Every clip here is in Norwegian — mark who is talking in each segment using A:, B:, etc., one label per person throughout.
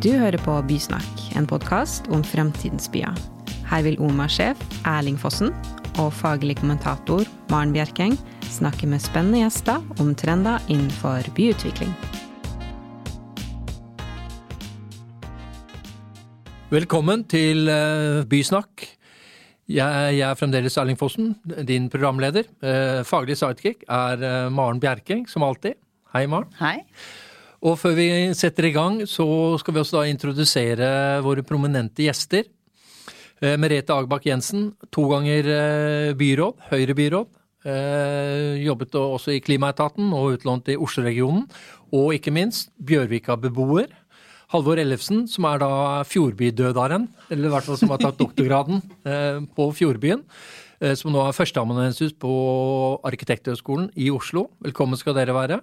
A: Du hører på Bysnakk, en podkast om fremtidens byer. Her vil OMA-sjef Erling Fossen og faglig kommentator Maren Bjerkeng snakke med spennende gjester om trender innenfor byutvikling.
B: Velkommen til eh, Bysnakk. Jeg, jeg er fremdeles Erling Fossen, din programleder. Eh, Faglig sidekick er eh, Maren Bjerking, som alltid. Hei, Maren.
C: Hei.
B: Og før vi setter i gang, så skal vi også da introdusere våre prominente gjester. Eh, Merete Agbakk Jensen, to ganger eh, byråd, Høyre-byråd. Eh, jobbet også i Klimaetaten og utlånt i Oslo-regionen. Og ikke minst Bjørvika-beboer. Halvor Ellefsen, som er da fjordbydødaren, eller i hvert fall som har tatt doktorgraden på Fjordbyen. Som nå er førsteamanuensis på Arkitekthøgskolen i Oslo. Velkommen skal dere være.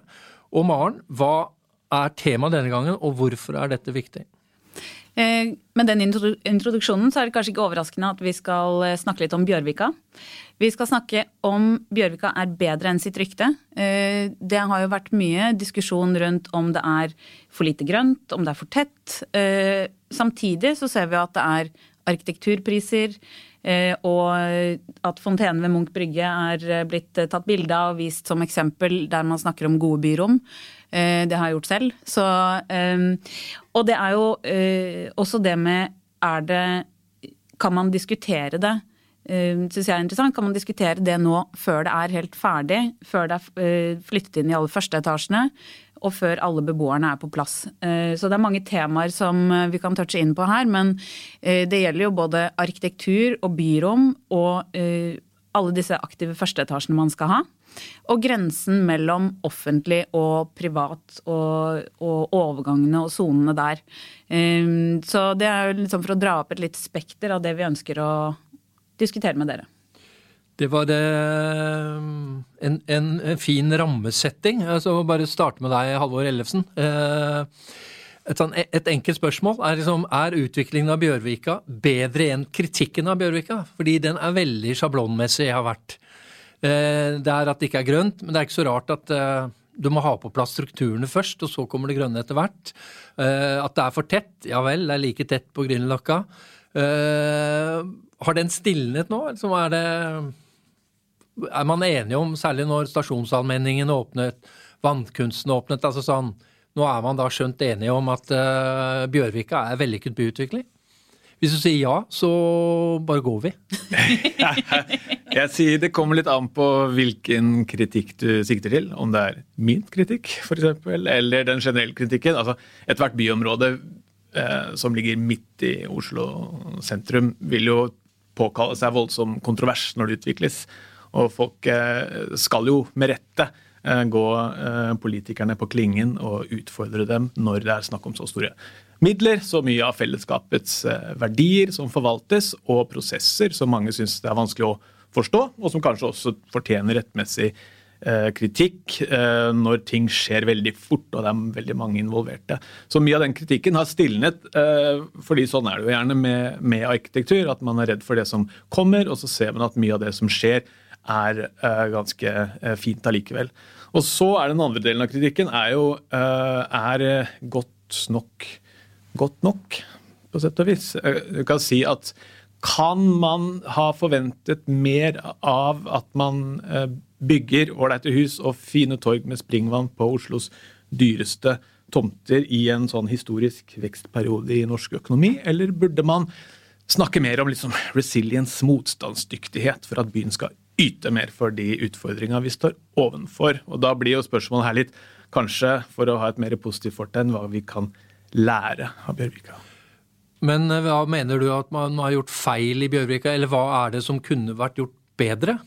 B: Og Maren, hva er temaet denne gangen, og hvorfor er dette viktig?
C: Eh, Med den introduksjonen så er det kanskje ikke overraskende at vi skal eh, snakke litt om Bjørvika. Vi skal snakke om Bjørvika er bedre enn sitt rykte. Eh, Det har jo vært mye diskusjon rundt om det er for lite grønt, om det er for tett. Samtidig så ser vi at det er arkitekturpriser, og at fontenen ved Munch brygge er blitt tatt bilde av og vist som eksempel der man snakker om gode byrom. Eh, Det har jeg gjort selv. Så, eh, og det er jo eh, også det med Er det Kan man diskutere det? Syns jeg er interessant. Kan man diskutere det nå før det er helt ferdig? Før det er eh, flyttet inn i alle første etasjene? Og før alle beboerne er på plass. Så det er mange temaer som vi kan touche inn på her. Men det gjelder jo både arkitektur og byrom og alle disse aktive førsteetasjene man skal ha. Og grensen mellom offentlig og privat og, og overgangene og sonene der. Um, så det er jo liksom for å dra opp et litt spekter av det vi ønsker å diskutere med dere.
B: Det var en, en, en fin rammesetting. Jeg Altså, bare starte med deg, Halvor Ellefsen. Et, sånn, et enkelt spørsmål er, liksom, er utviklingen av Bjørvika bedre enn kritikken av Bjørvika? Fordi den er veldig sjablonmessig har vært. Eh, Det er at det ikke er grønt, men det er ikke så rart at eh, du må ha på plass strukturene først, og så kommer det grønne etter hvert. Eh, At det er for tett, ja vel, det er like tett på Grünerløkka. Har den stilnet nå, Liksom er det Er man enige om, særlig når stasjonsallmenningen åpnet, vannkunsten åpnet, altså sånn Nå er man da skjønt enige om at uh, Bjørvika er vellykket byutvikling? Hvis du sier ja, så bare går vi.
D: Jeg sier det kommer litt an på hvilken kritikk du sikter til. Om det er min kritikk, f.eks., eller den generelle kritikken. Altså, Ethvert byområde eh, som ligger midt i Oslo sentrum, vil jo påkalle seg voldsom kontrovers når det utvikles. Og folk eh, skal jo med rette gå eh, politikerne på klingen og utfordre dem når det er snakk om så store midler, så mye av fellesskapets eh, verdier som forvaltes, og prosesser som mange syns det er vanskelig å forstå, og som kanskje også fortjener rettmessig eh, kritikk eh, når ting skjer veldig fort og det er veldig mange involverte. Så mye av den kritikken har stilnet, eh, fordi sånn er det jo gjerne med, med arkitektur, at man er redd for det som kommer, og så ser man at mye av det som skjer, er eh, ganske eh, fint allikevel. Og så er den andre delen av kritikken er jo eh, er godt nok godt nok, på sett og vis. Du kan si at kan man ha forventet mer av at man bygger ålreite hus og fine torg med springvann på Oslos dyreste tomter i en sånn historisk vekstperiode i norsk økonomi, eller burde man snakke mer om liksom resilience, motstandsdyktighet, for at byen skal yte mer for de utfordringa vi står ovenfor? Og da blir jo spørsmålet her litt, kanskje for å ha et mer positivt fortegn, hva vi kan lære av Bjørvika.
B: Men eh, hva mener du at man har gjort feil i Bjørvika, eller hva er det som kunne vært gjort bedre?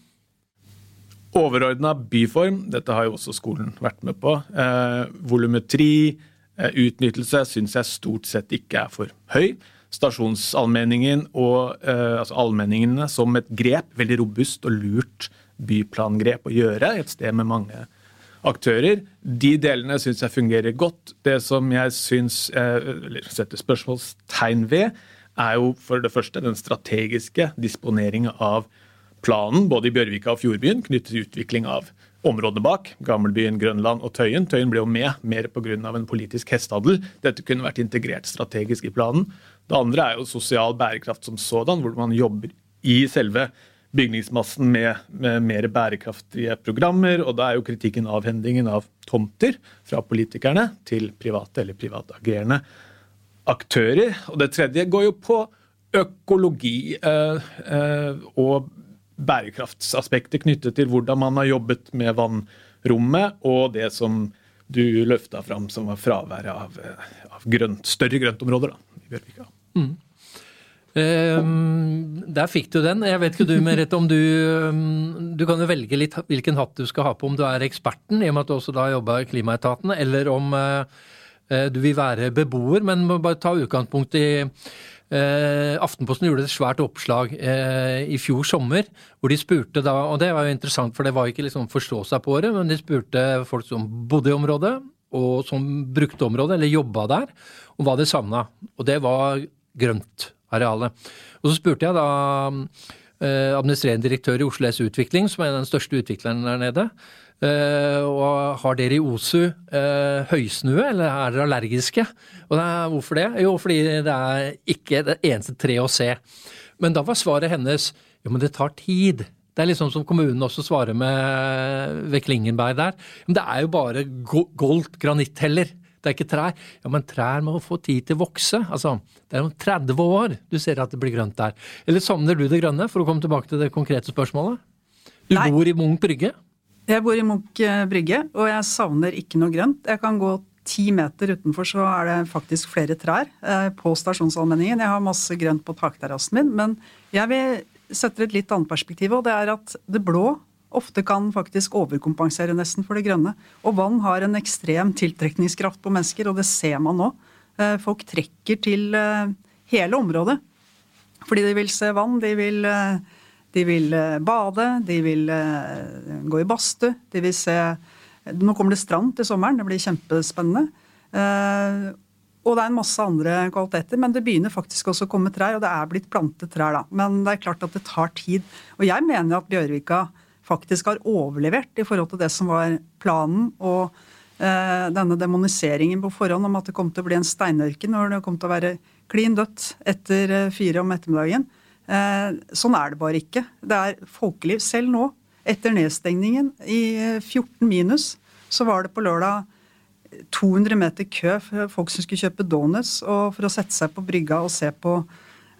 D: Overordna byform, dette har jo også skolen vært med på. Eh, volumetri, eh, utnyttelse, syns jeg stort sett ikke er for høy. Stasjonsallmenningen og eh, altså allmenningene som et grep, veldig robust og lurt byplangrep å gjøre, et sted med mange aktører. De delene syns jeg fungerer godt. Det som jeg syns eh, setter spørsmålstegn ved, er jo for det første den strategiske disponeringa av planen, både i Bjørvika og Fjordbyen, knyttet til utvikling av områdene bak. Gammelbyen, Grønland og Tøyen. Tøyen ble jo med mer pga. en politisk hestehandel. Dette kunne vært integrert strategisk i planen. Det andre er jo sosial bærekraft som sådan, hvor man jobber i selve bygningsmassen med, med, mer bærekraftige programmer. Og da er jo kritikken avhendingen av tomter fra politikerne til private eller privatagerende aktører. Og det tredje går jo på økologi eh, eh, og bærekraftsaspekter knyttet til hvordan man har jobbet med vannrommet, og det som du løfta fram som var fraværet av, av grønt, større grøntområder da, i Bjørvika. Mm.
B: Um, der fikk du den. Jeg vet ikke du, Merete, om du um, Du kan jo velge litt hvilken hatt du skal ha på, om du er eksperten, i og med at du også da jobba i Klimaetaten, eller om uh, du vil være beboer. Men må bare ta utgangspunkt i uh, Aftenposten gjorde et svært oppslag eh, i fjor sommer, hvor de spurte da, og det var jo interessant, for det var ikke liksom forstå seg på det, men de spurte folk som bodde i området, og som brukte området, eller jobba der, om hva de savna. Og det var grønt arealet. Og så spurte jeg da eh, administrerende direktør i Oslo S Utvikling, som er den største utvikleren der nede. Uh, og har dere i OSU uh, høysnue, eller er dere allergiske? Og det er, hvorfor det? Jo, fordi det er ikke det eneste treet å se. Men da var svaret hennes jo, men det tar tid. Det er liksom som kommunen også svarer med ved Klingenberg der. Men det er jo bare goldt granitt heller det er ikke trær. Ja, men trær må få tid til å vokse. Altså, det er om 30 år du ser at det blir grønt der. Eller savner du det grønne, for å komme tilbake til det konkrete spørsmålet? Du Nei. bor i Munch brygge?
E: Jeg bor i Munch eh, brygge, og jeg savner ikke noe grønt. Jeg kan gå ti meter utenfor, så er det faktisk flere trær eh, på stasjonsallmenningen. Jeg har masse grønt på takterrassen min, men jeg vil sette et litt annet perspektiv, og det er at det blå ofte kan faktisk overkompensere nesten for det grønne. Og vann har en ekstrem tiltrekningskraft på mennesker, og det ser man nå. Eh, folk trekker til hele området fordi de vil se vann, de vil, de vil bade, de vil gå i badstue, de vil se Nå kommer det strand til sommeren, det blir kjempespennende. Og det er en masse andre kvaliteter, men det begynner faktisk også å komme trær. Og det er blitt plantet trær, da. Men det er klart at det tar tid. Og jeg mener at Bjørvika faktisk har overlevert i forhold til det som var planen. og eh, denne demoniseringen på forhånd om at det kom til å bli en steinørken når det kom til å være klin dødt etter eh, fire om ettermiddagen. Eh, sånn er det bare ikke. Det er folkeliv. Selv nå, etter nedstengningen i 14 eh, minus, så var det på lørdag 200 meter kø for folk som skulle kjøpe donuts og for å sette seg på brygga og se på,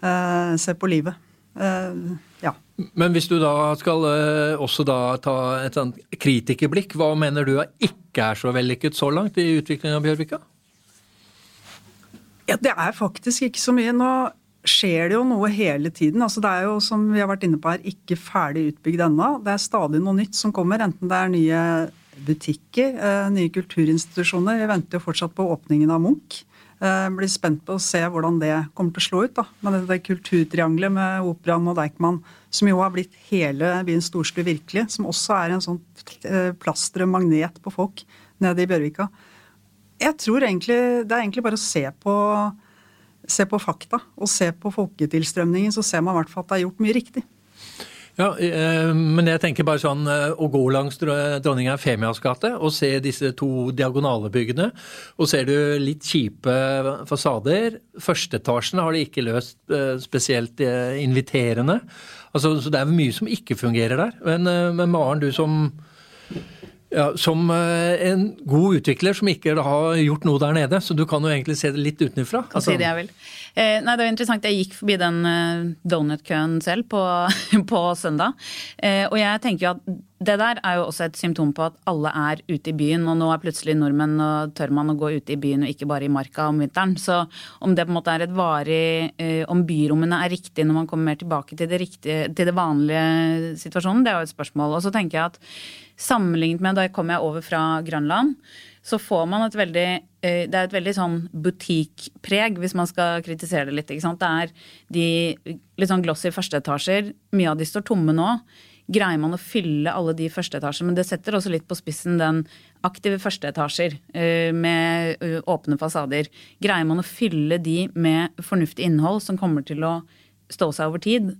E: eh, se på livet. Eh, ja.
B: Men hvis du da skal eh, også da ta et sånt kritikerblikk, hva mener du ikke er så vellykket så langt i utviklingen av Bjørvika?
E: Ja, Det er faktisk ikke så mye. Nå skjer det jo noe hele tiden. Altså Det er jo, som vi har vært inne på her, ikke ferdig utbygd ennå. Det er stadig noe nytt som kommer, enten det er nye butikker, uh, nye kulturinstitusjoner. Vi venter jo fortsatt på åpningen av Munch. Jeg eh, blir spent på å se hvordan det kommer til å slå ut. da. Men det kulturtriangelet med Operaen og Deichman, som jo har blitt hele byens storstue virkelig, som også er en sånn eh, plaster og magnet på folk nede i Bjørvika. Jeg tror egentlig, Det er egentlig bare å se på, se på fakta og se på folketilstrømningen, så ser man i hvert fall at det er gjort mye riktig.
B: Ja, eh, men jeg tenker bare sånn eh, å gå langs dronning Eufemias gate og se disse to diagonale byggene, og ser du litt kjipe fasader. Førsteetasjene har de ikke løst eh, spesielt inviterende. Altså, så det er mye som ikke fungerer der. Men, men Maren, du som ja, Som en god utvikler som ikke har gjort noe der nede, så du kan jo egentlig se det litt utenfra.
C: Kan altså, si det jeg vil. Eh, nei, det var interessant. Jeg gikk forbi den eh, donutkøen selv på, på søndag. Eh, og jeg tenker jo at det der er jo også et symptom på at alle er ute i byen, og nå er plutselig nordmenn og tør man å gå ute i byen og ikke bare i marka om vinteren. Så om det på en måte er et varig eh, Om byrommene er riktige når man kommer mer tilbake til det, riktige, til det vanlige situasjonen, det er jo et spørsmål. Og så tenker jeg at sammenlignet med da kom jeg over fra Grønland, så får man et veldig eh, Det er et veldig sånn butikkpreg, hvis man skal kritisere det litt. ikke sant? Det er de litt sånn glossy førsteetasjer. Mye av de står tomme nå. Greier man å fylle alle de førsteetasjene? Men det setter også litt på spissen den aktive førsteetasjer eh, med eh, åpne fasader. Greier man å fylle de med fornuftig innhold som kommer til å stå seg over tid?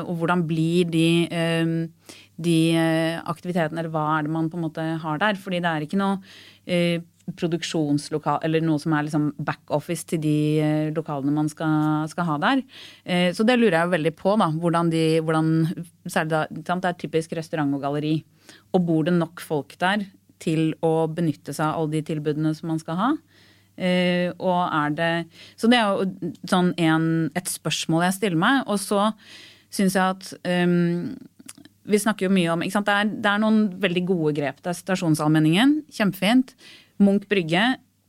C: Og hvordan blir de de eh, aktivitetene, eller hva er det man på en måte har der. Fordi det er ikke noe eh, produksjonslokal, eller noe som er liksom backoffice til de eh, lokalene man skal, skal ha der. Eh, så det lurer jeg veldig på, da. Hvordan de, hvordan, særlig da, det er typisk restaurant og galleri. Og bor det nok folk der til å benytte seg av alle de tilbudene som man skal ha? Uh, og er det Så det er jo sånn en, et spørsmål jeg stiller meg. Og så syns jeg at um, Vi snakker jo mye om det er, det, er, noen veldig gode grep. Det er stasjonsallmenningen. Kjempefint. Munch brygge.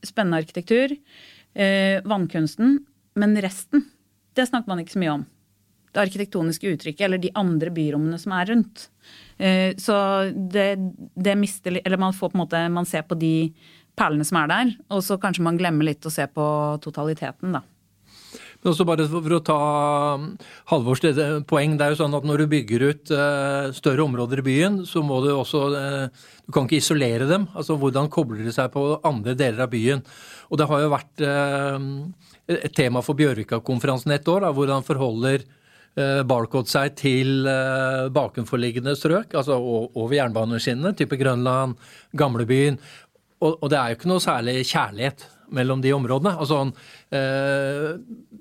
C: Spennende arkitektur. Eh, vannkunsten. Men resten, det snakker man ikke så mye om. Det arkitektoniske uttrykket eller de andre byrommene som er rundt. Eh, så det, det mister Eller man får på en måte Man ser på de perlene som er der. Og så kanskje man glemmer litt å se på totaliteten, da.
B: Men også bare for å ta um, Halvors poeng. Det er jo sånn at når du bygger ut uh, større områder i byen, så må du også uh, Du kan ikke isolere dem. Altså hvordan kobler de seg på andre deler av byen. Og det har jo vært uh, et tema for Bjørvika-konferansen et år. Da, hvordan forholder Barcode seg til bakenforliggende strøk, altså over jernbaneskinnene, type Grønland, Gamlebyen. Og, og, det er jo ikke noe særlig kjærlighet mellom de områdene. Altså, eh,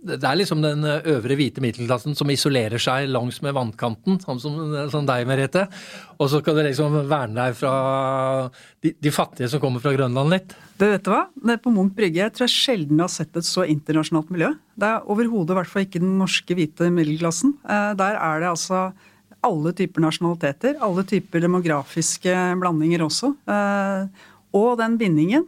B: det er liksom den øvre hvite middelklassen som isolerer seg langs med vannkanten, sånn som, som deg, Merete. Og så skal du liksom verne deg fra de, de, fattige som kommer fra Grønland litt.
E: Det vet du hva? Det er på Munch brygge jeg tror jeg sjelden har sett et så internasjonalt miljø. Det er overhodet i hvert fall ikke den norske hvite middelklassen. Eh, der er det altså alle typer nasjonaliteter, alle typer demografiske blandinger også. Eh, og den bindingen,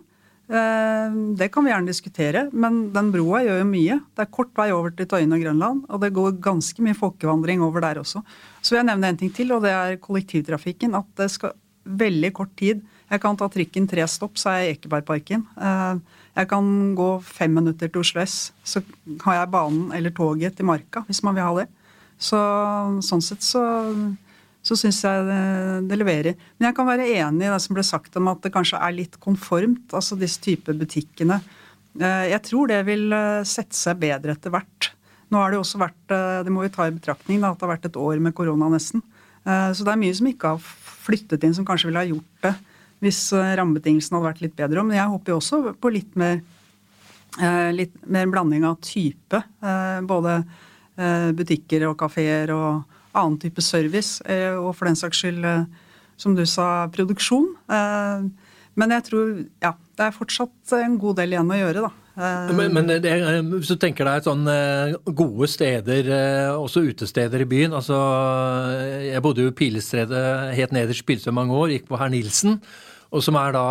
E: eh, det kan vi gjerne diskutere, men den broa gjør jo mye. Det er kort vei over til Tøyen og Grønland, og det går ganske mye folkevandring over der også. Så vil jeg nevne en ting til, og det er kollektivtrafikken. At det skal veldig kort tid Jeg kan ta trikken tre stopp, så er jeg i Ekebergparken. Eh, jeg kan gå fem minutter til Oslo S, så har jeg banen eller toget til Marka, hvis man vil ha det. Så sånn sett så så syns jeg det, det, leverer. Men jeg kan være enig i det som ble sagt om at det kanskje er litt konformt, altså disse type butikkene. Eh, jeg tror det vil eh, sette seg bedre etter hvert. Nå har det jo også vært, eh, det må vi ta i betraktning, da, at det har vært et år med korona nesten. Så det er mye som ikke har flyttet inn, som kanskje ville ha gjort det hvis rammebetingelsene hadde vært litt bedre. Men jeg håper jo også på litt mer, litt mer blanding av type. Både butikker og kafeer og annen type service, eh, og for den saks skyld, eh, som du sa, produksjon. Eh, men jeg tror ja, det er fortsatt en god del igjen å gjøre, da.
B: Men, men det, hvis du tenker deg sånn gode steder, også utesteder i byen altså Jeg bodde jo i Pilestredet helt nederst i Pilestredet mange år, gikk på Herr Nilsen, og som er da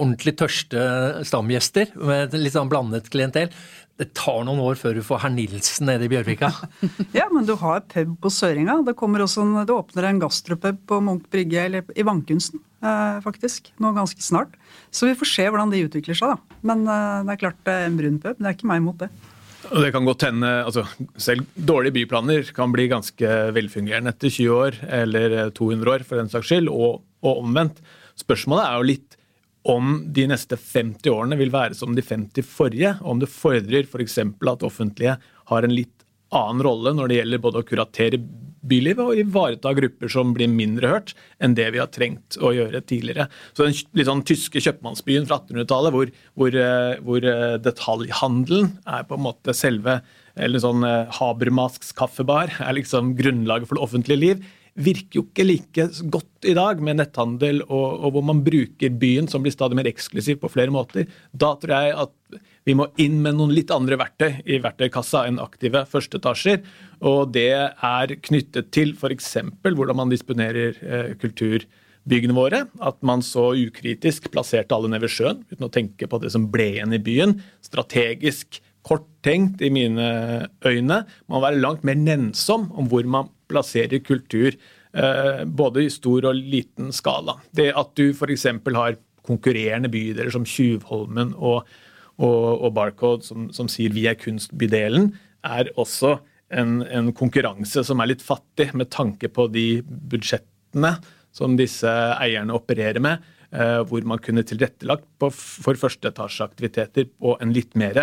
B: ordentlig tørste stamgjester med litt sånn blandet klientell det tar noen år før du får herr Nilsen nede i Bjørvika.
E: ja, men du har pub på Søringa. Det, også en, det åpner en gastropub på Munch brygge, eller i Vannkunsten, eh, faktisk. Nå ganske snart. Så vi får se hvordan de utvikler seg, da. Men eh, det er klart, en brun pub. Det er ikke meg imot det.
D: Og det kan godt hende, altså Selv dårlige byplaner kan bli ganske velfungerende etter 20 år, eller 200 år for den saks skyld, og, og omvendt. Spørsmålet er jo litt om de neste 50 årene vil være som de 50 forrige, og om det fordrer f.eks. For at offentlige har en litt annen rolle når det gjelder både å kuratere bylivet og ivareta grupper som blir mindre hørt enn det vi har trengt å gjøre tidligere. Så Den litt sånn tyske kjøpmannsbyen fra 1800-tallet, hvor, hvor, eh, hvor, eh, detaljhandelen er på en måte selve eller sånn eh, Habermasks kaffebar er liksom grunnlaget for det offentlige liv virker jo ikke like godt i dag med netthandel og, og, hvor man bruker byen som blir stadig mer eksklusiv på flere måter. Da tror jeg at vi må inn med noen litt andre verktøy i verktøykassa enn aktive førsteetasjer. Og det er knyttet til f.eks. hvordan man disponerer eh, kulturbyggene våre. At man så ukritisk plasserte alle nede ved sjøen uten å tenke på det som ble igjen i byen. Strategisk korttenkt i mine øyne. Man må være langt mer nennsom om hvor man plasserer kultur, eh, både i stor og liten skala. Det at du f.eks. har konkurrerende bydeler som Tjuvholmen og, og, og Barcode, som, som, sier 'vi er kunstbydelen', er også en, en, konkurranse som er litt fattig med tanke på de budsjettene som disse eierne opererer med. hvor man kunne tilrettelagt for førsteetasjeaktiviteter på en litt mer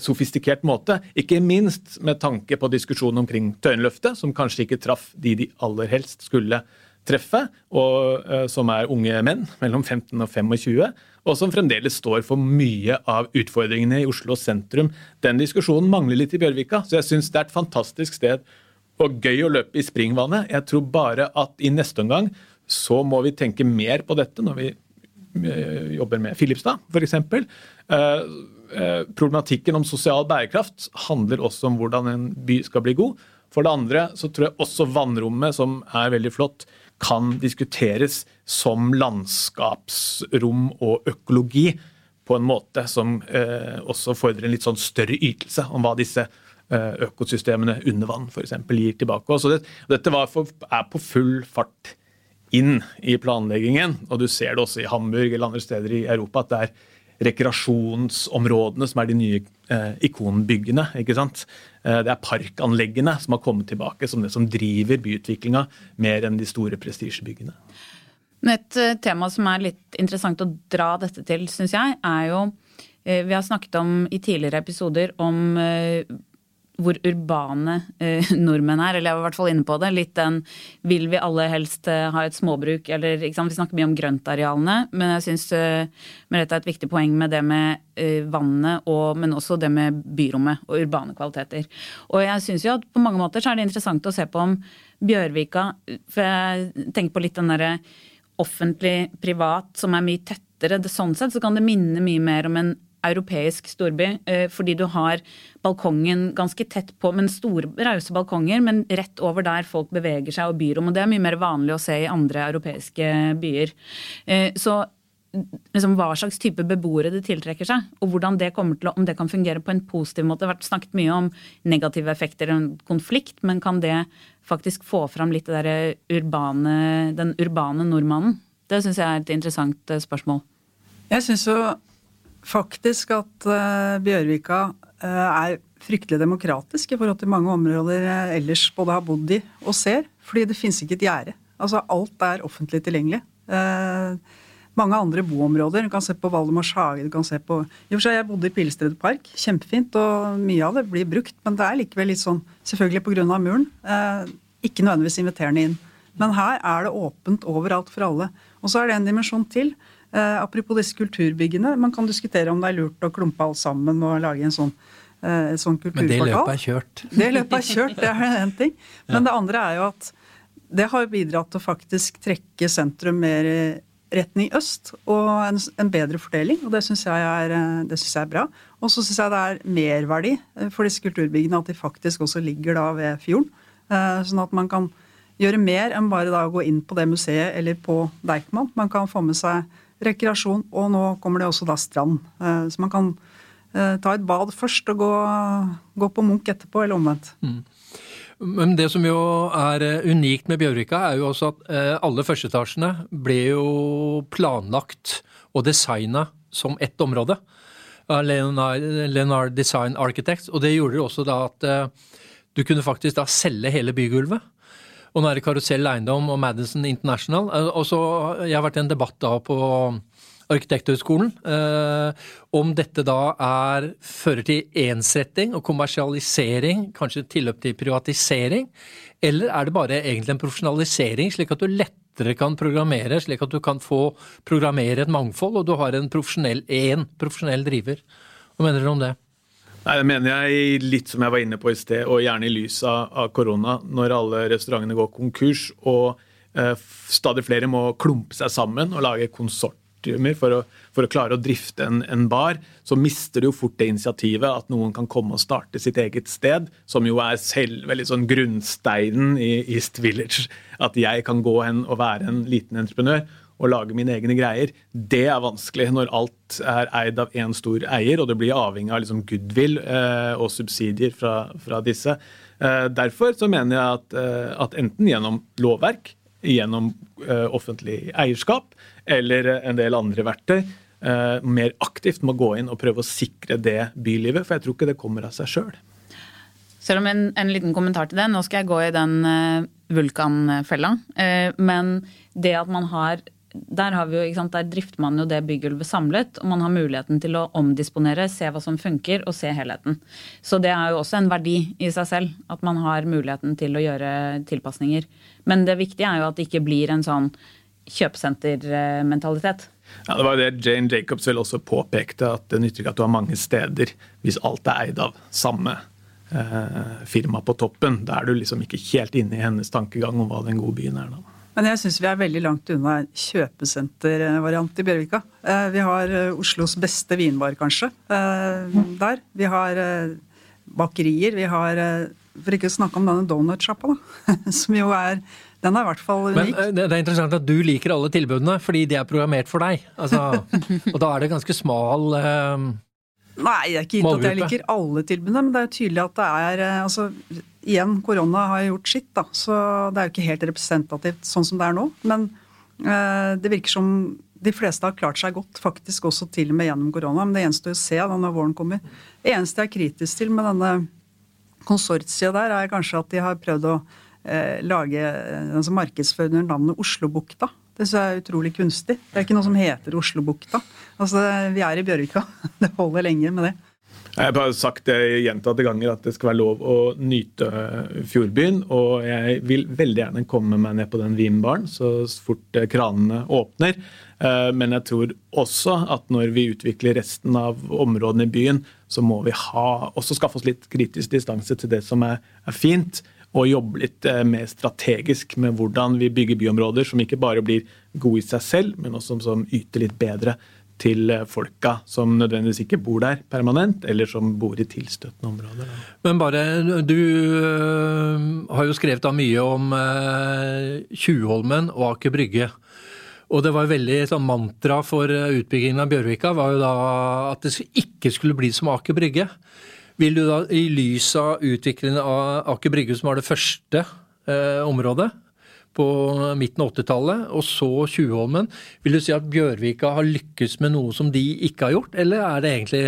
D: sofistikert måte. Ikke minst med tanke på diskusjonen omkring Tøyenløftet, som kanskje ikke traff de de aller helst skulle treffe, og som er unge menn mellom 15 og 25 og som fremdeles står for mye av utfordringene i Oslo sentrum. Den diskusjonen mangler litt i Bjørvika, så jeg syns det er et fantastisk sted og gøy å løpe i springvannet. Jeg tror bare at i neste omgang så må vi tenke mer på dette når vi eh, jobber med Filipstad, f.eks. Eh, problematikken om sosial bærekraft handler også om hvordan en by skal bli god. For det andre så tror jeg også vannrommet, som er veldig flott, kan diskuteres som landskapsrom og økologi på en måte som eh, også fordrer en litt sånn større ytelse om hva disse eh, økosystemene under vann f.eks. gir tilbake. Så det, dette for, er på full fart inn i planleggingen, og du ser det også i Hamburg eller andre steder i Europa at det er rekreasjonsområdene som er de nye eh, ikonbyggene. ikke sant? Eh, det er parkanleggene som har kommet tilbake som det som driver byutviklinga, mer enn de store prestisjebyggene.
C: Et eh, tema som er litt interessant å dra dette til, syns jeg, er jo eh, Vi har snakket om i tidligere episoder om hvor urbane uh, nordmenn er, eller jeg var i hvert fall inne på det. Litt den vil vi alle helst uh, ha et småbruk, eller Vi snakker mye om grøntarealene, men jeg syns uh, Merete er et viktig poeng med det med eh, vannet, og, men også det med byrommet og urbane kvaliteter. Og jeg syns jo at på mange måter så er det interessant å se på om Bjørvika For jeg tenker på litt den derre offentlig-privat som er mye tettere. Sånn sett så kan det minne mye mer om en europeisk storby, eh, fordi du har balkongen ganske tett på, men store, rause balkonger, men rett over der folk beveger seg og byrom. Og det er mye mer vanlig å se i andre europeiske byer. Eh, så liksom, hva slags type beboere det tiltrekker seg, og hvordan det kommer til å, om det kan fungere på en positiv måte. Det har vært snakket mye om negative effekter og konflikt, men kan det faktisk få fram litt det urbane, den urbane nordmannen? Det syns jeg er et interessant eh, spørsmål.
E: Jeg synes jo faktisk at uh, Bjørvika uh, er fryktelig demokratisk i forhold til mange områder ellers både har bodd i og ser. Fordi det fins ikke et gjerde. Altså, alt er offentlig tilgjengelig. Mange andre boområder. Du kan se på Valdemars hage. du kan se på... I og for seg, Jeg bodde i Pilestredet park. Kjempefint. Og mye av det blir brukt. Men det er likevel litt sånn, selvfølgelig pga. muren, eh, ikke nødvendigvis inviterende inn. Men her er det åpent overalt for alle. Og så er det en dimensjon til. Eh, apropos disse kulturbyggene. Man kan diskutere om det er lurt å klumpe alt sammen og lage en sånn, eh, sånn kulturportal.
B: Men det løpet er kjørt.
E: Det løpet er kjørt, det er en ting. Men ja. det andre er jo at det har bidratt til å faktisk trekke sentrum mer retning øst, og en, en bedre fordeling. Og det syns jeg, eh, jeg, er bra. Og så syns jeg det er merverdi eh, for disse kulturbyggene at de faktisk også ligger da ved fjorden. Eh, sånn at man kan gjøre mer enn bare da å gå inn på det museet eller på Deichman. Man kan få med seg rekreasjon, og nå kommer det også da strand. Eh, så man kan eh, ta et bad først og gå, gå på Munch etterpå, eller omvendt. Mm.
B: Men det som jo er eh, unikt med Bjørvika, er jo også at alle førsteetasjene ble jo planlagt og designa som ett område. av Leonard Design Architects. Og det gjorde jo også da at du kunne faktisk da selge hele bygulvet. Og nå er det Karusell Eiendom og Madison International. Eh, og så, Jeg har vært i en debatt da på Arkitekthøgskolen eh, om dette da er, fører til ensretting og kommersialisering, kanskje tilløp til privatisering, eller er det bare egentlig en profesjonalisering, slik at du lettere kan programmere, slik at du kan få programmere et mangfold, og du har en profesjonell, én profesjonell driver. Hva mener dere om det?
D: Nei, Det mener jeg litt som jeg var inne på i sted, og gjerne i lys av, korona. Når alle restaurantene går konkurs og eh, stadig flere må klumpe seg sammen og lage konsortiumer for å, for å klare å drifte en, en, bar, så mister du jo fort det initiativet at noen kan komme og starte sitt eget sted, som jo er selv veldig sånn grunnsteinen i East Village. At jeg kan gå hen og være en liten entreprenør og lage mine egne greier. Det er vanskelig når alt er eid av én stor eier, og det blir avhengig av liksom goodwill eh, og subsidier fra, fra disse. Eh, derfor så mener jeg at, eh, at, enten gjennom lovverk, gjennom eh, offentlig eierskap eller en del andre verktøy, eh, mer aktivt må gå inn og prøve å sikre det bylivet. For jeg tror ikke det kommer av seg sjøl.
C: Selv om en, en, liten kommentar til det. Nå skal jeg gå i den vulkanfella. Men det at man har der, har vi jo, sant, der drifter man jo det byggulvet samlet, og man har muligheten til å omdisponere, se hva som funker, og se helheten. Så det er jo også en verdi i seg selv, at man har muligheten til å gjøre tilpasninger. Men det viktige er jo at det ikke blir en sånn kjøpesentermentalitet.
D: Ja, Det var det Jane Jacobs vel også påpekte, at det nytter ikke at du har mange steder hvis alt er eid av samme eh, firma på toppen. Da er du liksom ikke helt inne i hennes tankegang om hva den gode byen er. da.
E: Men jeg syns vi er veldig langt unna kjøpesentervariant i Bjørvika. Eh, vi har eh, Oslos beste vinbar, kanskje, eh, der. Vi har bakerier. Vi har For ikke å snakke om denne donutsjappa, da. Som jo er Den er i hvert fall unik.
B: Men det er interessant at du liker alle tilbudene, fordi de er programmert for deg. Altså, og da er det ganske smal
E: Nei, det er ikke gitt at jeg liker alle tilbudene, men det er jo tydelig at det er altså igjen, korona har gjort sitt, da, så det er jo ikke helt representativt sånn som det er nå. Men eh, det virker som de fleste har klart seg godt, faktisk også til og med gjennom korona. Men det gjenstår å se da når våren kommer. Det eneste jeg er kritisk til med denne konsortiet der, er kanskje at de har prøvd å eh, lage altså markedsføre under navnet Oslobukta. Det jeg er utrolig kunstig. Det er ikke noe som heter Oslobukta. Altså, vi er i Bjørvika. Det holder lenge med det.
D: Jeg har sagt det gjentatte ganger at det skal være lov å nyte fjordbyen. Og jeg vil veldig gjerne komme meg ned på den vinbaren så fort kranene åpner. Eh, men jeg tror også at når vi utvikler resten av områdene i byen, så må vi ha, også skaffe oss litt kritisk distanse til det som er, er fint. Og jobbe litt eh, mer strategisk med hvordan vi bygger byområder som ikke bare blir gode i seg selv, men også som yter litt bedre til folka som nødvendigvis ikke bor der permanent, eller som bor i tilstøtende områder.
B: Men bare, du øh, har jo skrevet da mye om Tjuvholmen og Aker Brygge. Og det var veldig sånn mantra for utbyggingen av Bjørvika var jo da at det ikke skulle bli som Aker Brygge. Vil du da, i lys av utviklingen av Aker Brygge, som var det første eh, området, på midten av 80-tallet, og så Tjuvholmen. Vil du si at Bjørvika har lykkes med noe som de ikke har gjort, eller er det egentlig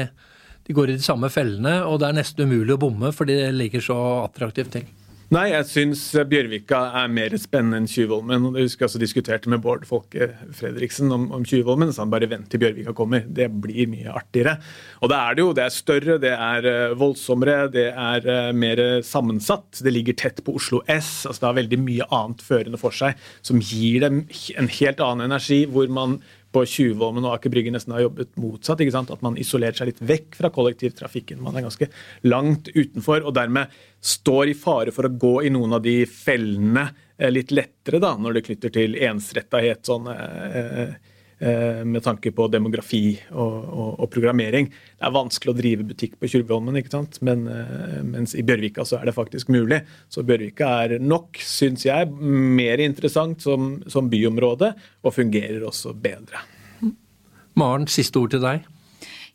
B: de går i de samme fellene, og det er nesten umulig å bomme fordi det ligger så attraktivt til?
D: Nei, jeg syns Bjørvika er mer spennende enn Tjuvholmen. Jeg husker jeg også diskuterte med Bård Folke Fredriksen om, om Tjuvholmen. Så han bare vent til Bjørvika kommer. Det blir mye artigere. Og det er det jo. Det er større, det er eh, voldsommere, det er eh, mer sammensatt. Det ligger tett på Oslo S. altså Det har veldig mye annet førende for seg som gir dem en helt annen energi, hvor man på Tjuvholmen og Aker Brygge nesten har jobbet motsatt. ikke sant? At man isolerer seg litt vekk fra kollektivtrafikken. Man er ganske langt utenfor, og dermed står i fare for å gå i noen av de fellene eh, litt lettere da, når det knytter til ensrettahet. sånn eh, eh, med tanke på demografi og, og, og, programmering. Det er vanskelig å drive butikk på Tjurveholmen, ikke sant? Men, mens i Bjørvika så er det faktisk mulig. Så Bjørvika er nok, syns jeg, mer interessant som, som byområde, og fungerer også bedre.
B: Maren, siste ord til deg.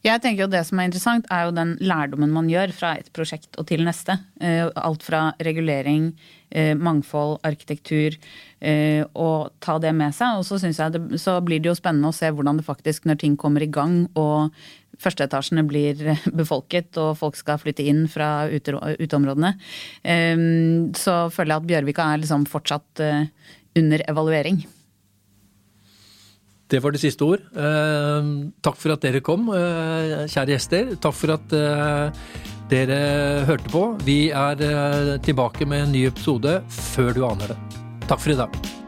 C: Jeg tenker jo Det som er interessant, er jo den lærdommen man gjør fra et prosjekt og til neste. Eh, alt fra regulering, eh, mangfold, arkitektur, eh, og ta det med seg. Og så, jeg det, så blir det jo spennende å se hvordan det faktisk, når ting kommer i gang og førsteetasjene blir befolket og folk skal flytte inn fra uteområdene, så føler jeg at Bjørvika er liksom fortsatt under evaluering.
B: Det var det siste ord. Eh, takk for at dere kom, eh, kjære gjester. Takk for at eh, dere hørte på. Vi er tilbake med en ny episode før du aner det. Tá frio da.